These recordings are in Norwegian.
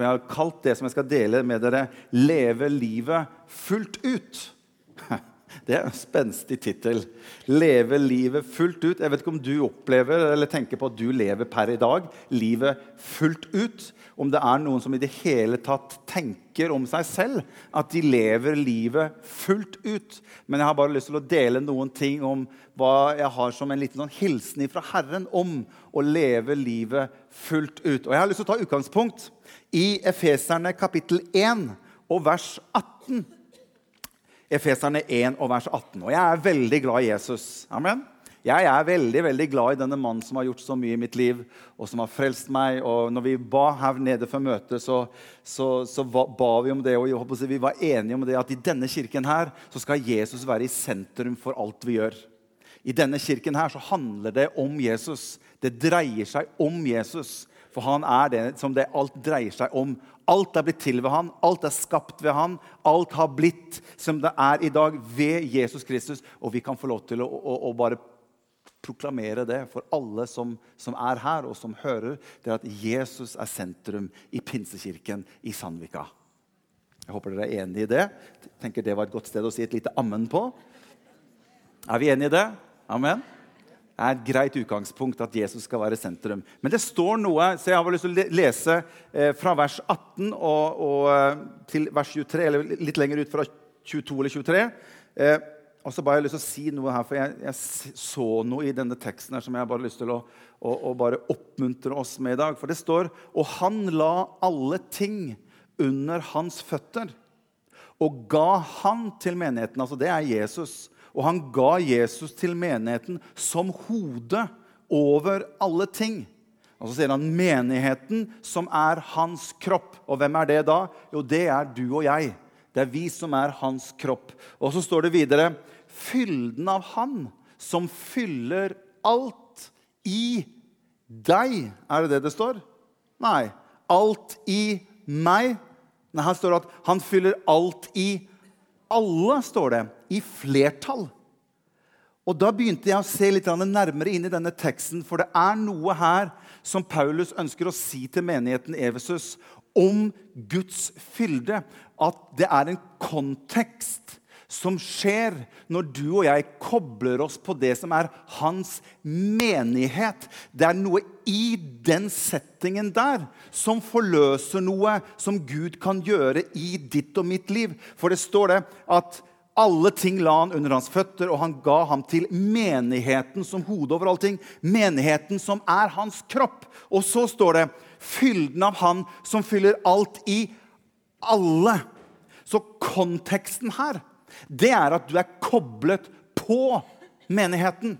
For jeg har kalt det som jeg skal dele med dere, 'Leve livet fullt ut'. Det er en spenstig tittel. 'Leve livet fullt ut'. Jeg vet ikke om du opplever eller tenker på at du lever per i dag livet fullt ut. Om det er noen som i det hele tatt tenker om seg selv at de lever livet fullt ut. Men jeg har bare lyst til å dele noen ting om hva jeg har som en liten sånn hilsen fra Herren om å leve livet fullt ut. Og Jeg har lyst til å ta utgangspunkt i Efeserne kapittel 1 og vers 18. Efeserne 1 og vers 18. Og jeg er veldig glad i Jesus. Amen. Jeg er veldig veldig glad i denne mannen som har gjort så mye i mitt liv, og som har frelst meg. Og når vi ba her nede før møtet, så, så, så ba vi om det, og vi var enige om det at i denne kirken her så skal Jesus være i sentrum for alt vi gjør. I denne kirken her så handler det om Jesus. Det dreier seg om Jesus. For han er det som det alt dreier seg om. Alt er blitt til ved han, alt er skapt ved han. Alt har blitt som det er i dag ved Jesus Kristus. Og vi kan få lov til å, å, å bare proklamere det for alle som, som, er her og som hører. Det er at Jesus er sentrum i Pinsekirken i Sandvika. Jeg håper dere er enig i det. Jeg tenker Det var et godt sted å si et lite ammen på. Er vi enige i det? Amen? Er et greit utgangspunkt at Jesus skal være sentrum. Men det står noe, så jeg har lyst til å lese eh, fra vers 18 og, og, eh, til vers 23, eller litt lenger ut fra 22 eller 23. Eh, og så bare jeg lyst til å si noe her, for jeg, jeg, så noe i denne teksten her som jeg bare har lyst til å, å, å, bare oppmuntre oss med i dag. For det står Og han la alle ting under hans føtter og ga han til menigheten. Altså det er Jesus og han ga Jesus til menigheten som hode over alle ting. Og så sier han menigheten som er hans kropp. Og hvem er det da? Jo, det er du og jeg. Det er vi som er hans kropp. Og så står det videre fylden av han som fyller alt i deg. Er det det det står? Nei. Alt i meg. Nei, Her står det at han fyller alt i alle, står det i flertall. Og Da begynte jeg å se litt nærmere inn i denne teksten, for det er noe her som Paulus ønsker å si til menigheten Evesus om Guds fylde. At det er en kontekst som skjer når du og jeg kobler oss på det som er hans menighet. Det er noe i den settingen der som forløser noe som Gud kan gjøre i ditt og mitt liv. For det står det at alle ting la han under hans føtter, og han ga ham til menigheten som hode over allting. Menigheten som er hans kropp. Og så står det fylden av han som fyller alt i alle. Så konteksten her, det er at du er koblet på menigheten.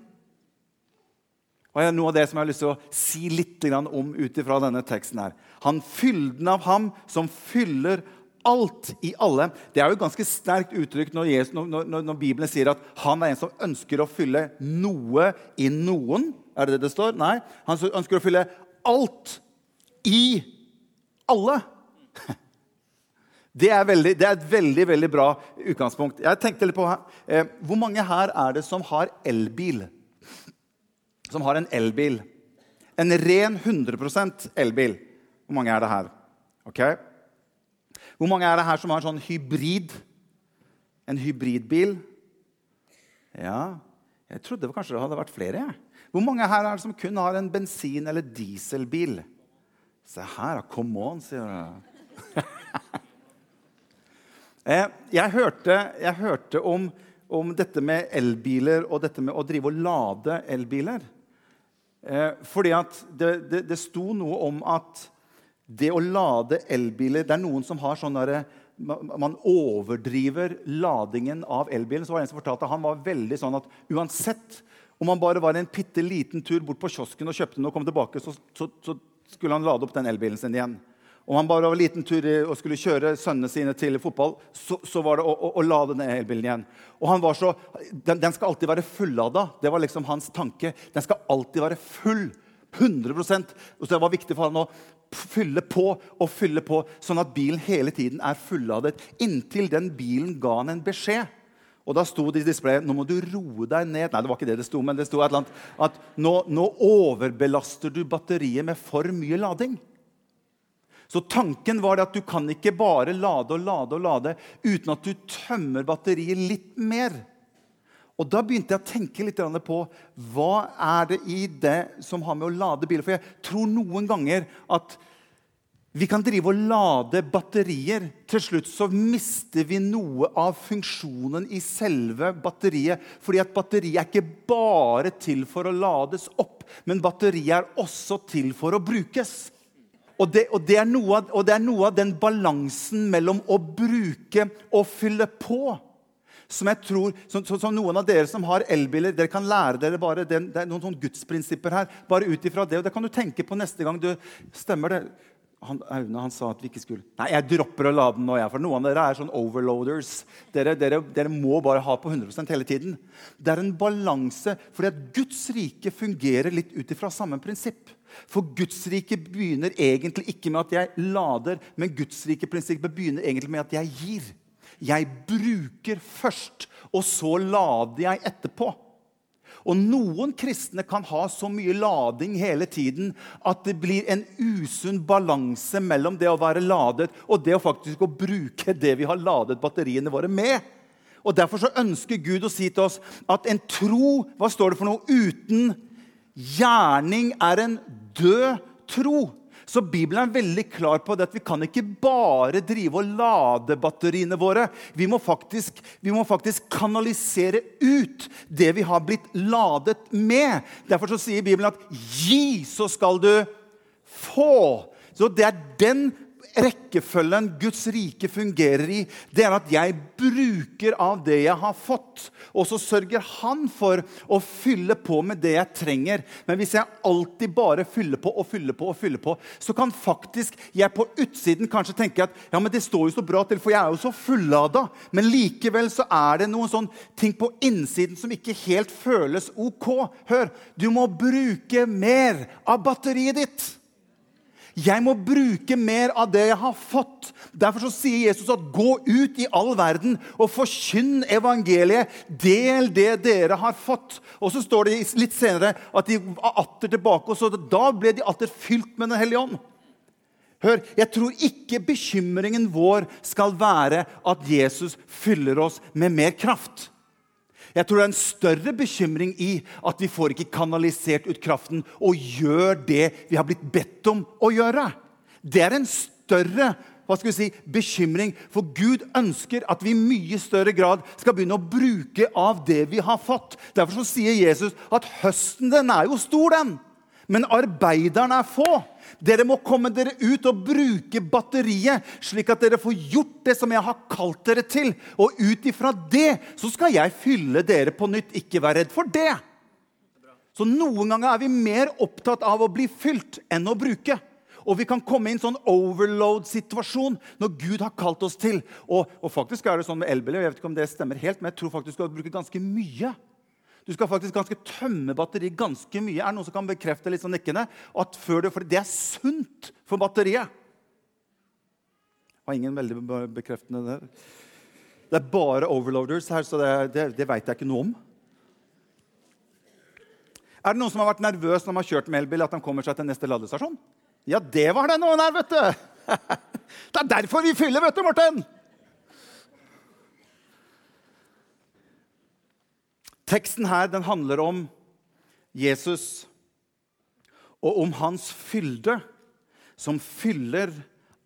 Og er noe av det som jeg har lyst til å si litt om ut ifra denne teksten. her. Han fylden av ham som fyller alt i alle. Det er jo et ganske sterkt uttrykk når, Jesus, når, når, når, Bibelen sier at han er en som ønsker å fylle noe i noen. Er det det det står? Nei. Han ønsker å fylle alt i alle. Det er, veldig, det er et veldig veldig bra utgangspunkt. Jeg tenkte litt på eh, Hvor mange her er det som har elbil? Som har en elbil? En ren 100% elbil. Hvor mange er det her? Ok? Hvor mange er det her som har en sånn hybrid? En hybridbil? Ja, jeg trodde kanskje det hadde vært flere. Hvor mange her er det som kun har en bensin- eller dieselbil? Se her, come on, sier du. Eh, jeg, hørte, jeg hørte om, om, dette med elbiler og dette med å drive og lade elbiler. Eh, fordi at det, det, det sto noe om at det å lade elbiler Det er noen som har sånn derre man overdriver ladingen av elbilen. Så var det en som fortalte at Han var veldig sånn at uansett om han bare var en bitte liten tur bort på kiosken og kjøpte den og kom tilbake, så, så, så, skulle han lade opp den elbilen sin igjen. Om han bare var en liten tur og skulle kjøre sønnene sine til fotball, så, så var det å, å, å, lade den elbilen igjen. Og han var så, den, den skal alltid være fullada. Det var liksom hans tanke. Den skal alltid være full. 100% Og så Det var viktig for han å fylle på og fylle på, sånn at bilen hele tiden er fulladet. Inntil den bilen ga han en beskjed. Og da sto det i displayet nå må du roe deg ned. Nei, det var ikke det det sto, men det sto et eller annet, at nå, nå overbelaster du batteriet med for mye lading. Så tanken var at du kan ikke bare lade og lade og lade uten at du tømmer batteriet litt mer. Og Da begynte jeg å tenke litt på hva er det i det som har med å lade biler For jeg tror noen ganger at vi kan drive og lade batterier. Til slutt så mister vi noe av funksjonen i selve batteriet. Fordi at batteriet er ikke bare til for å lades opp, men batteriet er også til for å brukes. Og det, og, det av, og det, er noe av, den balansen mellom å bruke og fylle på som jeg tror, som, som Noen av dere som har elbiler, dere kan lære dere bare det, det er noen sånne gudsprinsipper her. bare ut ifra det, og Det kan du tenke på neste gang du stemmer det. Han, Aune han sa at vi ikke skulle Nei, jeg dropper å lade den nå. For Noen av dere er sånn overloaders. Dere, dere, dere må bare ha på 100% hele tiden. Det er en balanse, fordi at Guds rike fungerer litt ut ifra samme prinsipp. For Guds rike begynner egentlig ikke med at jeg lader, men Guds rike prinsippet begynner egentlig med at jeg gir. Jeg bruker først, og så lader jeg etterpå. Og Noen kristne kan ha så mye lading hele tiden at det blir en usunn balanse mellom det å være ladet og det å faktisk å bruke det vi har ladet batteriene våre med. Og Derfor så ønsker Gud å si til oss at en tro hva står det for noe, uten gjerning er en død tro. Så Bibelen er veldig klar på det at vi kan ikke bare drive og lade batteriene våre. Vi må, faktisk, vi må faktisk kanalisere ut det vi har blitt ladet med. Derfor sier Bibelen at 'gi, så skal du få'. Så Det er den rekkefølgen Guds rike fungerer i, det er at jeg bruker av det jeg har fått. Og så sørger han for å fylle på med det jeg trenger. Men hvis jeg alltid bare fyller på og fyller på, og fyller på, så kan faktisk jeg på utsiden kanskje tenke at ja, men det står jo så bra til, for jeg er jo så fullada. Men likevel så er det noen sånn ting på innsiden som ikke helt føles ok. Hør, du må bruke mer av batteriet ditt. Jeg må bruke mer av det jeg har fått. Derfor så sier Jesus at gå ut i all verden og forkynn evangeliet. Del det dere har fått. Og så står det litt senere at de atter tilbake, og så da ble de atter fylt med Den hellige ånd. Hør, Jeg tror ikke bekymringen vår skal være at Jesus fyller oss med mer kraft. Jeg tror det er en større bekymring i at vi får ikke kanalisert ut kraften og gjør det vi har blitt bedt om å gjøre. Det er en større hva skal vi si, bekymring, for Gud ønsker at vi i mye større grad skal begynne å bruke av det vi har fått. Derfor sier Jesus at høsten den er jo stor, den. Men arbeiderne er få. Dere må komme dere ut og bruke batteriet, slik at dere får gjort det som jeg har kalt dere til. Og ut ifra det så skal jeg fylle dere på nytt. Ikke vær redd for det. Så noen ganger er vi mer opptatt av å bli fylt enn å bruke. Og vi kan komme i en sånn overload-situasjon når Gud har kalt oss til. Og, og faktisk er det sånn med elbiler, jeg vet ikke om det stemmer helt, men jeg tror faktisk du skal bruke ganske mye du skal faktisk ganske tømme batteriet ganske mye. Er det noen som kan bekrefte litt sånn nikkende? At før det, for det er sunt for batteriet. Har ingen veldig bekreftende der. Det er bare overloaders her, så det, det, det veit jeg ikke noe om. Er det noen som har vært nervøs når de har kjørt med elbil, at de kommer seg til neste ladestasjon? Ja, det var det noen her, vet du! Det er derfor vi fyller, vet du, Morten! Teksten her den handler om Jesus og om hans fylde, som fyller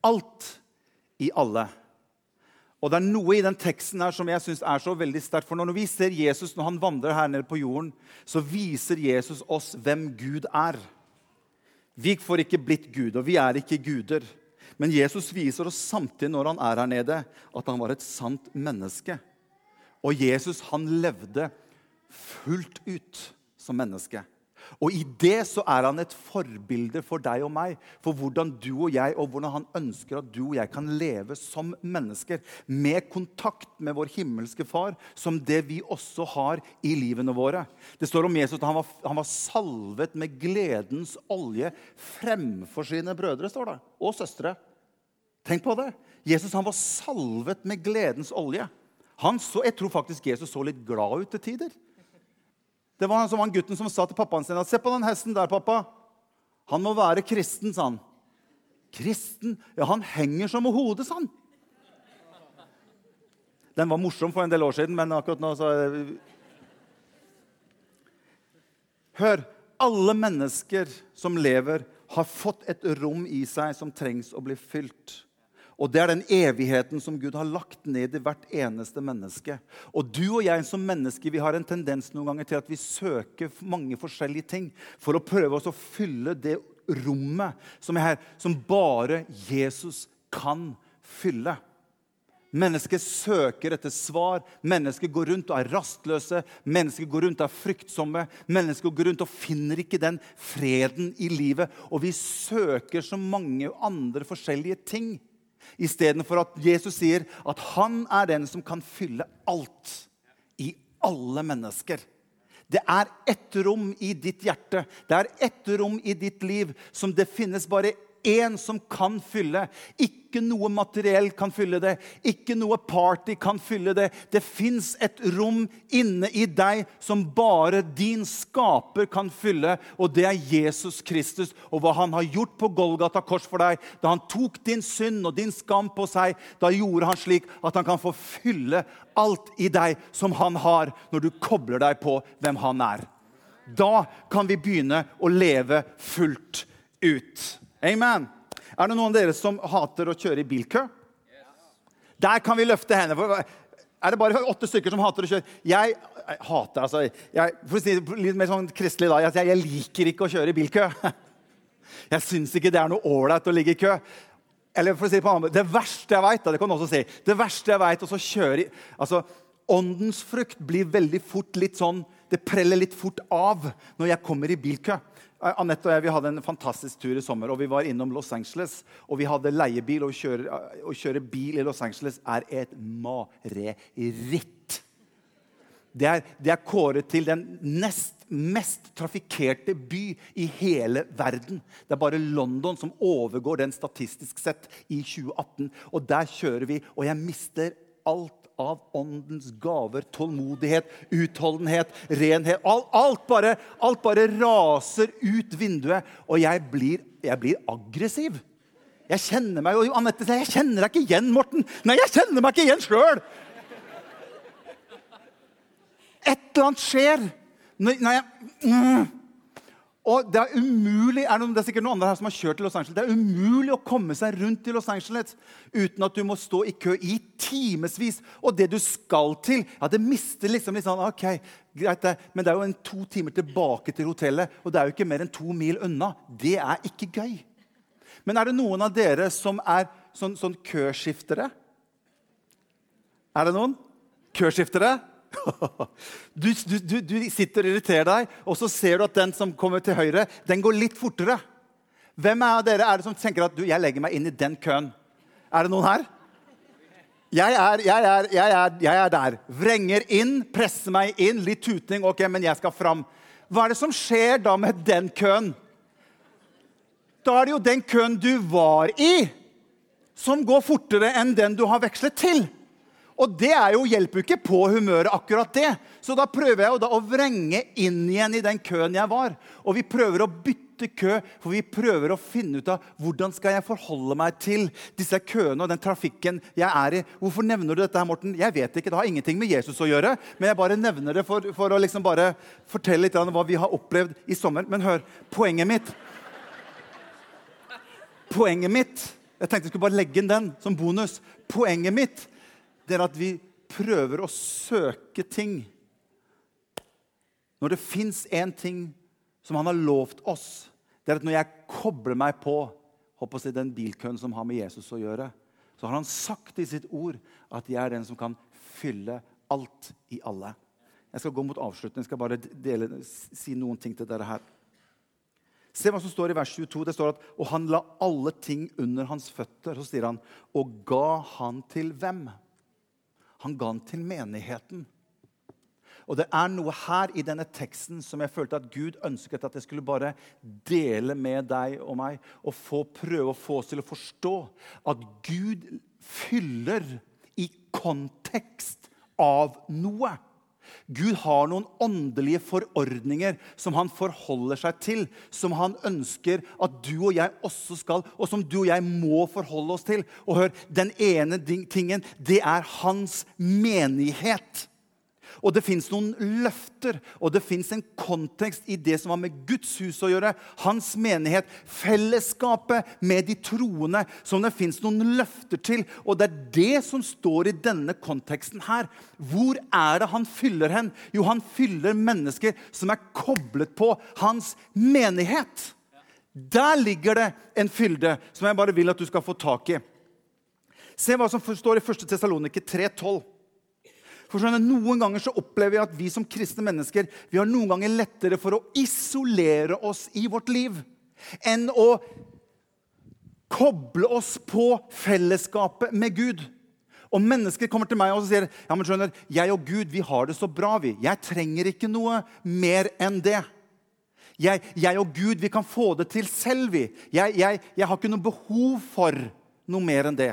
alt i alle. Og Det er noe i den teksten her som jeg synes er så veldig sterkt. For når vi ser Jesus når han vandrer her nede på jorden, så viser Jesus oss hvem Gud er. Vi får ikke blitt Gud, og vi er ikke guder. Men Jesus viser oss samtidig når han er her nede, at han var et sant menneske. Og Jesus han levde fullt ut som menneske. Og i det så er han et forbilde for deg og meg. For hvordan du og jeg og hvordan han ønsker at du og jeg kan leve som mennesker. Med kontakt med vår himmelske far, som det vi også har i livene våre. Det står om Jesus at han var, han var salvet med gledens olje fremfor sine brødre står det, og søstre. Tenk på det. Jesus han var salvet med gledens olje. Han så, jeg tror faktisk Jesus så litt glad ut til tider. Det var som han gutten som sa til pappaen sin at 'Se på den hesten der, pappa. Han må være kristen', sa han. Kristen? Ja, han henger som hodet, sa han. Den var morsom for en del år siden, men akkurat nå så Hør. Alle mennesker som lever, har fått et rom i seg som trengs å bli fylt. Og det er den evigheten som Gud har lagt ned i hvert eneste menneske. Og du og jeg som mennesker vi har en tendens noen ganger til at vi søker mange forskjellige ting for å prøve oss å fylle det rommet som er her, som bare Jesus kan fylle. Mennesker søker etter svar. Mennesker går rundt og er rastløse. Mennesker går rundt og er fryktsomme. Mennesker går rundt og finner ikke den freden i livet. Og vi søker så mange andre forskjellige ting. Istedenfor at Jesus sier at han er den som kan fylle alt i alle mennesker. Det er ett rom i ditt hjerte, det er ett rom i ditt liv som det finnes bare én som kan fylle. Ikke noe materiell kan fylle det. Ikke noe party kan fylle det. Det fins et rom inne i deg som bare din skaper kan fylle, og det er Jesus Kristus og hva han har gjort på Golgata kors for deg. Da han tok din synd og din skam på seg, da gjorde han slik at han kan få fylle alt i deg som han har, når du kobler deg på hvem han er. Da kan vi begynne å leve fullt ut. Amen. Er det noen av dere som hater å kjøre i bilkø? Der kan vi løfte hendene. Er det bare åtte stykker som hater å kjøre? Jeg, hater altså, jeg, For å si det litt mer sånn kristelig, da. Jeg, jeg liker ikke å kjøre i bilkø. Jeg syns ikke det er noe ålreit å ligge i kø. Eller for å si Det på annen, det verste jeg vet, det kan du også si, det verste jeg vet, å kjøre i altså, Åndens frukt blir veldig fort litt sånn Det preller litt fort av når jeg kommer i bilkø. Anette og jeg vi hadde en fantastisk tur i sommer. og Vi var innom Los Angeles. og Vi hadde leiebil. Å kjøre, å kjøre bil i Los Angeles er et mareritt. Det er, det er kåret til den nest mest trafikkerte by i hele verden. Det er bare London som overgår den statistisk sett i 2018. Og der kjører vi, og jeg mister alt av åndens gaver. Tålmodighet, utholdenhet, renhet. Alt, alt, bare, alt bare, raser ut vinduet, og jeg blir, jeg blir aggressiv. Jeg kjenner meg og Anette sier jeg kjenner deg ikke igjen, Morten. Nei, jeg kjenner meg ikke igjen sjøl! Et eller annet skjer. Når, når jeg, mm, og Det er umulig, er det, er sikkert noen andre her som har kjørt til Los Angeles. Det er umulig å komme seg rundt i Los Angeles uten at du må stå i kø i timevis. Og det du skal til, ja, det mister liksom litt sånn ok, greit det, Men det er jo en to timer tilbake til hotellet, og det er jo ikke mer enn to mil unna. Det er ikke gøy. Men er det noen av dere som er sånn, sånn køskiftere? Er det noen? Køskiftere? Du, du, du, sitter og irriterer deg, og så ser du at den som kommer til høyre, den går litt fortere. Hvem av dere er det som tenker at du, jeg legger meg inn i den køen? Er det noen her? Jeg er, jeg, er, jeg, er, jeg er, der. Vrenger inn, presser meg inn. Litt tuting, ok, men jeg skal fram. Hva er det som skjer da med den køen? Da er det jo den køen du var i, som går fortere enn den du har vekslet til. Og det jo, hjelper jo ikke på humøret, akkurat det. Så da prøver jeg å vrenge inn igjen i den køen jeg var. Og vi prøver å bytte kø, for vi prøver å finne ut av hvordan skal jeg forholde meg til disse køene og den trafikken jeg er i. Hvorfor nevner du dette, her, Morten? Jeg vet ikke, Det har ingenting med Jesus å gjøre. Men jeg bare nevner det for, for å liksom bare fortelle litt om hva vi har opplevd i sommer. Men hør, poenget mitt Poenget mitt Jeg tenkte jeg skulle bare legge inn den som bonus. Poenget mitt det er at vi prøver å søke ting. Når det fins én ting som han har lovt oss, det er at når jeg kobler meg på håper si, den bilkøen som har med Jesus å gjøre, så har han sagt i sitt ord at jeg er den som kan fylle alt i alle. Jeg skal gå mot avslutning. Jeg skal bare dele, si noen ting til dere her. Se hva som står i vers 22. Det står at Og han la alle ting under hans føtter. Så sier han, og ga han til hvem? Han ga den til menigheten. Og Det er noe her i denne teksten som jeg følte at Gud ønsket at jeg skulle bare dele med deg og meg, og få, prøve å få oss til å forstå at Gud fyller i kontekst av noe. Gud har noen åndelige forordninger som han forholder seg til, som han ønsker at du og jeg også skal, og som du og jeg må forholde oss til. Og hør, Den ene tingen, det er hans menighet. Og det fins noen løfter, og det fins en kontekst i det som har med Guds hus å gjøre. Hans menighet, fellesskapet med de troende, som det fins noen løfter til. Og det er det som står i denne konteksten her. Hvor er det han fyller hen? Jo, han fyller mennesker som er koblet på hans menighet. Der ligger det en fylde som jeg bare vil at du skal få tak i. Se hva som står i 1. Tessaloniker 3,12. For sånn, Noen ganger så opplever vi at vi som kristne mennesker vi har noen ganger lettere for å isolere oss i vårt liv enn å koble oss på fellesskapet med Gud. Og mennesker kommer til meg og sier ja, men skjønner, jeg og Gud vi har det så bra. vi. Jeg trenger ikke noe mer enn det. Jeg, jeg og Gud vi kan få det til selv. vi. Jeg, jeg, jeg har ikke noe behov for noe mer enn det.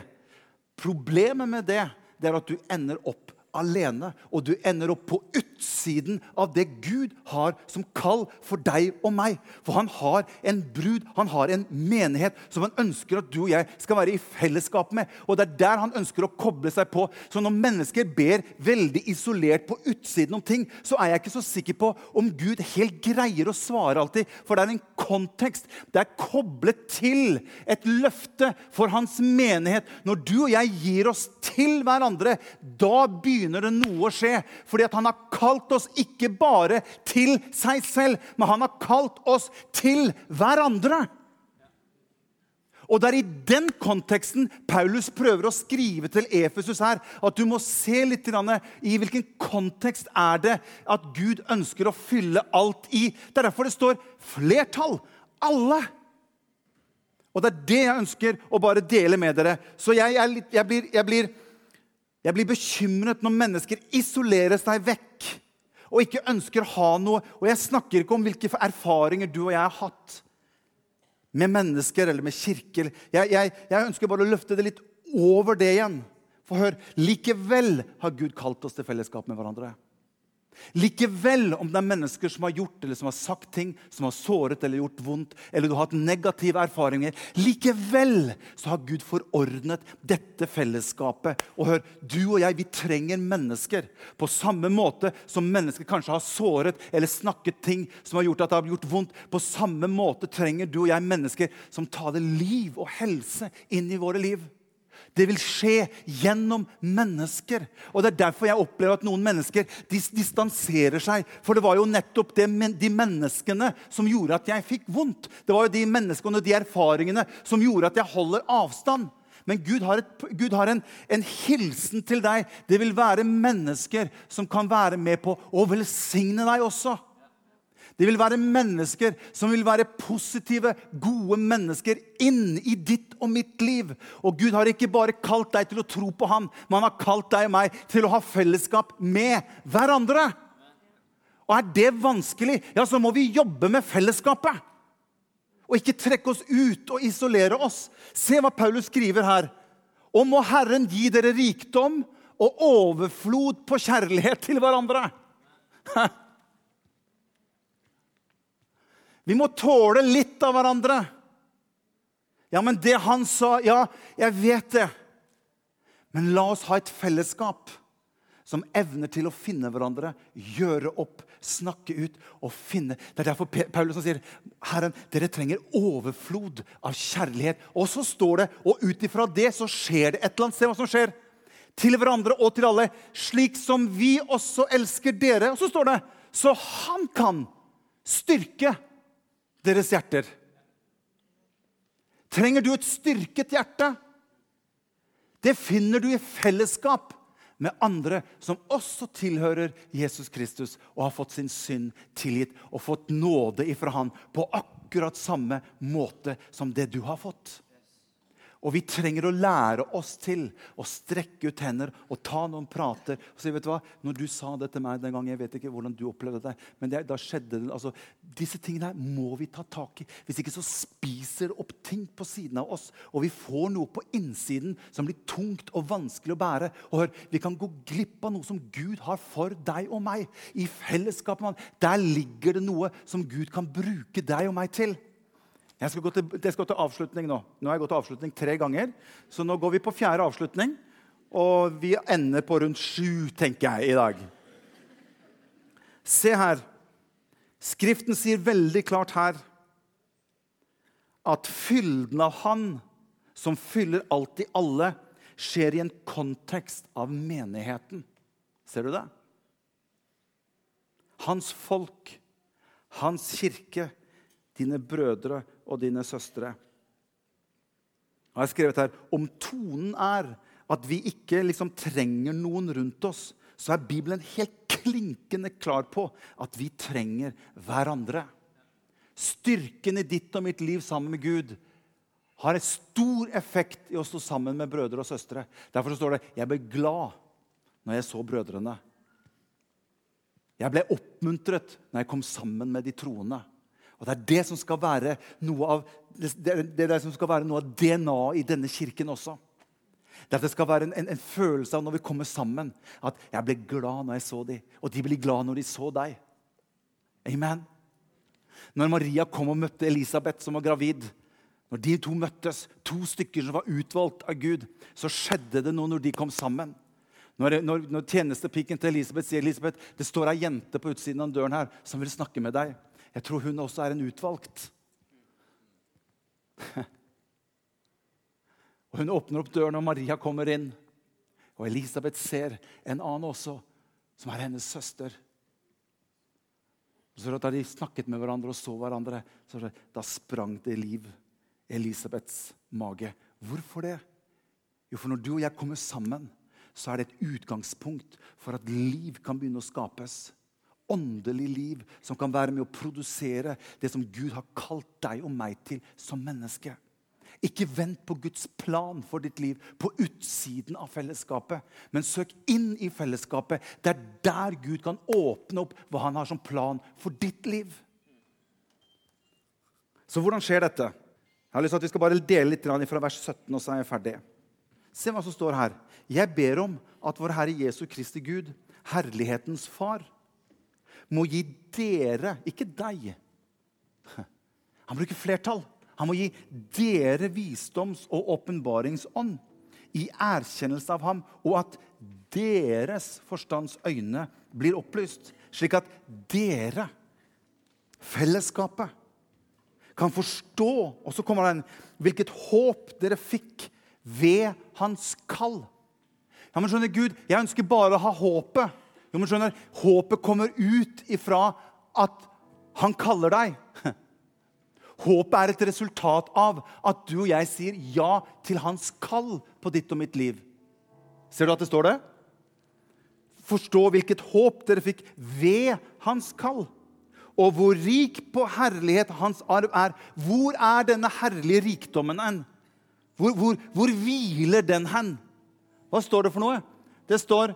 Problemet med det, det er at du ender opp alene. Og du ender opp på utsiden av det Gud har som kall for deg og meg. For han har en brud, han har en menighet som han ønsker at du og jeg skal være i fellesskap med. Og det er der han ønsker å koble seg på. Så når mennesker ber veldig isolert på utsiden om ting, så er jeg ikke så sikker på om Gud helt greier å svare alltid. For det er en kontekst. Det er koblet til et løfte for hans menighet. Når du og jeg gir oss til hverandre, da begynner begynner det noe å skje. Fordi han har kalt oss ikke bare til seg selv, men han har kalt oss til hverandre. Og Det er i den konteksten Paulus prøver å skrive til Efesus her. At du må se litt i hvilken kontekst er det at Gud ønsker å fylle alt i. Det er derfor det står flertall. Alle. Og det er det jeg ønsker å bare dele med dere. Så jeg, jeg, jeg, blir, jeg blir jeg blir bekymret når mennesker isolerer seg vekk og ikke ønsker å ha noe. Og jeg snakker ikke om hvilke erfaringer du og jeg har hatt med mennesker eller med kirker. Jeg, jeg, jeg ønsker bare å løfte det litt over det igjen. For hør, likevel har Gud kalt oss til fellesskap med hverandre. Likevel, om det er mennesker som har gjort eller som har sagt ting som har såret eller gjort vondt, eller du har hatt negative erfaringer, likevel så har Gud forordnet dette fellesskapet. Og hør, du og jeg, vi trenger mennesker. På samme måte som mennesker kanskje har såret eller snakket ting som har gjort at det har gjort vondt. På samme måte trenger du og jeg mennesker som tar det liv og helse inn i våre liv. Det vil skje gjennom mennesker. Og Det er derfor jeg opplever at noen mennesker dis distanserer seg. For det var jo nettopp det, de menneskene som gjorde at jeg fikk vondt. Det var jo de menneskene og de erfaringene som gjorde at jeg holder avstand. Men Gud har, et, Gud har en, en, hilsen til deg. Det vil være mennesker som kan være med på å velsigne deg også. Det vil være mennesker som vil være positive, gode mennesker inn i ditt og mitt liv. Og Gud har ikke bare kalt deg til å tro på ham, men han har kalt deg og meg til å ha fellesskap med hverandre. Og er det vanskelig, ja, så må vi jobbe med fellesskapet. Og ikke trekke oss ut og isolere oss. Se hva Paulus skriver her. Og må Herren gi dere rikdom og overflod på kjærlighet til hverandre. Vi må tåle litt av hverandre. Ja, men det han sa Ja, jeg vet det. Men la oss ha et fellesskap som evner til å finne hverandre, gjøre opp, snakke ut og finne. Det er derfor Paulus sier Herren, dere trenger overflod av kjærlighet. Og så står det, og ut ifra det så skjer det et eller annet. Se hva som skjer. Til hverandre og til alle. Slik som vi også elsker dere. Og så står det, så han kan styrke deres hjerter. Trenger du et styrket hjerte? Det finner du i fellesskap med andre som også tilhører Jesus Kristus og har fått sin synd tilgitt og fått nåde ifra han på akkurat samme måte som det du har fått. Og vi trenger å lære oss til å strekke ut hender og ta noen prater. og si, vet du hva, Når du sa det til meg den gangen, jeg vet ikke hvordan du opplevde det, men det, da skjedde det, altså, Disse tingene her må vi ta tak i. Hvis ikke så spiser det opp ting på siden av oss. Og vi får noe på innsiden som blir tungt og vanskelig å bære. Og hør, Vi kan gå glipp av noe som Gud har for deg og meg. I fellesskapet, Der ligger det noe som Gud kan bruke deg og meg til. Jeg skal, gå til, jeg skal til avslutning nå. Nå har jeg gått til avslutning tre ganger. Så nå går vi på fjerde avslutning. Og vi ender på rundt sju, tenker jeg, i dag. Se her. Skriften sier veldig klart her at fylden av Han som fyller alt i alle, skjer i en kontekst av menigheten. Ser du det? Hans folk, hans kirke, dine brødre og dine søstre. Jeg har skrevet her om tonen er at vi ikke liksom trenger noen rundt oss, så er Bibelen helt klinkende klar på at vi trenger hverandre. Styrken i ditt og mitt liv sammen med Gud har en stor effekt i å stå sammen med brødre og søstre. Derfor står det jeg ble glad når jeg så brødrene. Jeg ble oppmuntret når jeg kom sammen med de troende. Og Det er det som skal være noe av, det er det av DNA-et i denne kirken også. Det, at det skal være en, en, en, følelse av når vi kommer sammen, at jeg ble glad når jeg så dem, og de blir glad når de så deg. Amen. Når Maria kom og møtte Elisabeth, som var gravid, når de to møttes, to stykker som var utvalgt av Gud, så skjedde det noe når de kom sammen. Når, når, når tjenestepiken til Elisabeth sier Elisabeth, det står ei jente på utsiden av døren her som vil snakke med deg. Jeg tror hun også er en utvalgt. Og Hun åpner opp døren, og Maria kommer inn. Og Elisabeth ser en annen også, som er hennes søster. Så Da de snakket med hverandre og så hverandre, så da sprang det liv i Elisabeths mage. Hvorfor det? Jo, for når du og jeg kommer sammen, så er det et utgangspunkt for at liv kan begynne å skapes åndelig liv som kan være med å produsere det som Gud har kalt deg og meg til som menneske. Ikke vent på Guds plan for ditt liv på utsiden av fellesskapet. Men søk inn i fellesskapet. Det er der Gud kan åpne opp hva han har som plan for ditt liv. Så hvordan skjer dette? Jeg har lyst til at Vi skal bare dele litt fra vers 17, og så er jeg ferdig. Se hva som står her. Jeg ber om at vår Herre Jesu Kristi Gud, herlighetens Far, må gi dere, ikke deg Han bruker flertall. Han må gi dere visdoms- og åpenbaringsånd i erkjennelse av ham, og at deres forstands øyne blir opplyst, slik at dere, fellesskapet, kan forstå Og så kommer den hvilket håp dere fikk ved hans kall. Ja, men skjønner Gud, Jeg ønsker bare å ha håpet. Jo, men skjønner, Håpet kommer ut ifra at han kaller deg. Håpet er et resultat av at du og jeg sier ja til hans kall på ditt og mitt liv. Ser du at det står det? Forstå hvilket håp dere fikk ved hans kall. Og hvor rik på herlighet hans arv er. Hvor er denne herlige rikdommen hen? Hvor, hvor, hvor hviler den hen? Hva står det for noe? Det står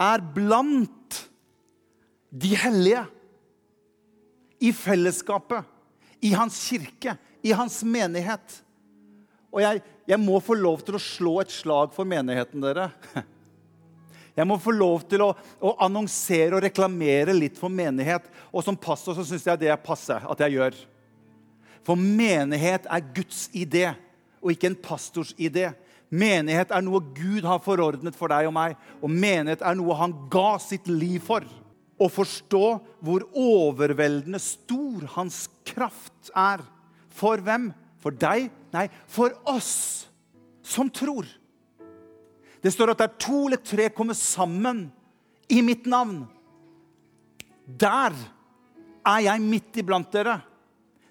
er blant de hellige. I fellesskapet, i hans kirke, i hans menighet. Og jeg, jeg, må få lov til å slå et slag for menigheten, dere. Jeg må få lov til å, å annonsere og reklamere litt for menighet. Og som pastor så syns jeg det er passe at jeg gjør. For menighet er Guds idé, og ikke en pastors idé. Menighet er noe Gud har forordnet for deg og meg. Og menighet er noe han ga sitt liv for. Å forstå hvor overveldende stor hans kraft er. For hvem? For deg? Nei, for oss som tror. Det står at der to eller tre kommer sammen i mitt navn. Der er jeg midt iblant dere.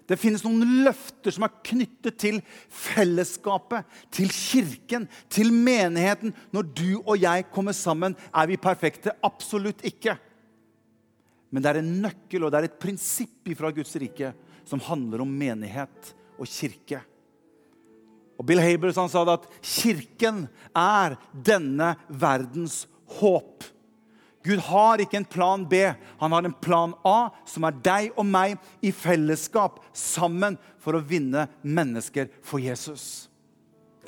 Det finnes noen løfter som er knyttet til fellesskapet, til kirken, til menigheten. Når du og jeg kommer sammen, er vi perfekte? Absolutt ikke. Men det er en nøkkel og det er et prinsipp fra Guds rike som handler om menighet og kirke. Og Bill Habers sa det at kirken er denne verdens håp. Gud har ikke en plan B. Han har en plan A, som er deg og meg i fellesskap, sammen, for å vinne mennesker for Jesus.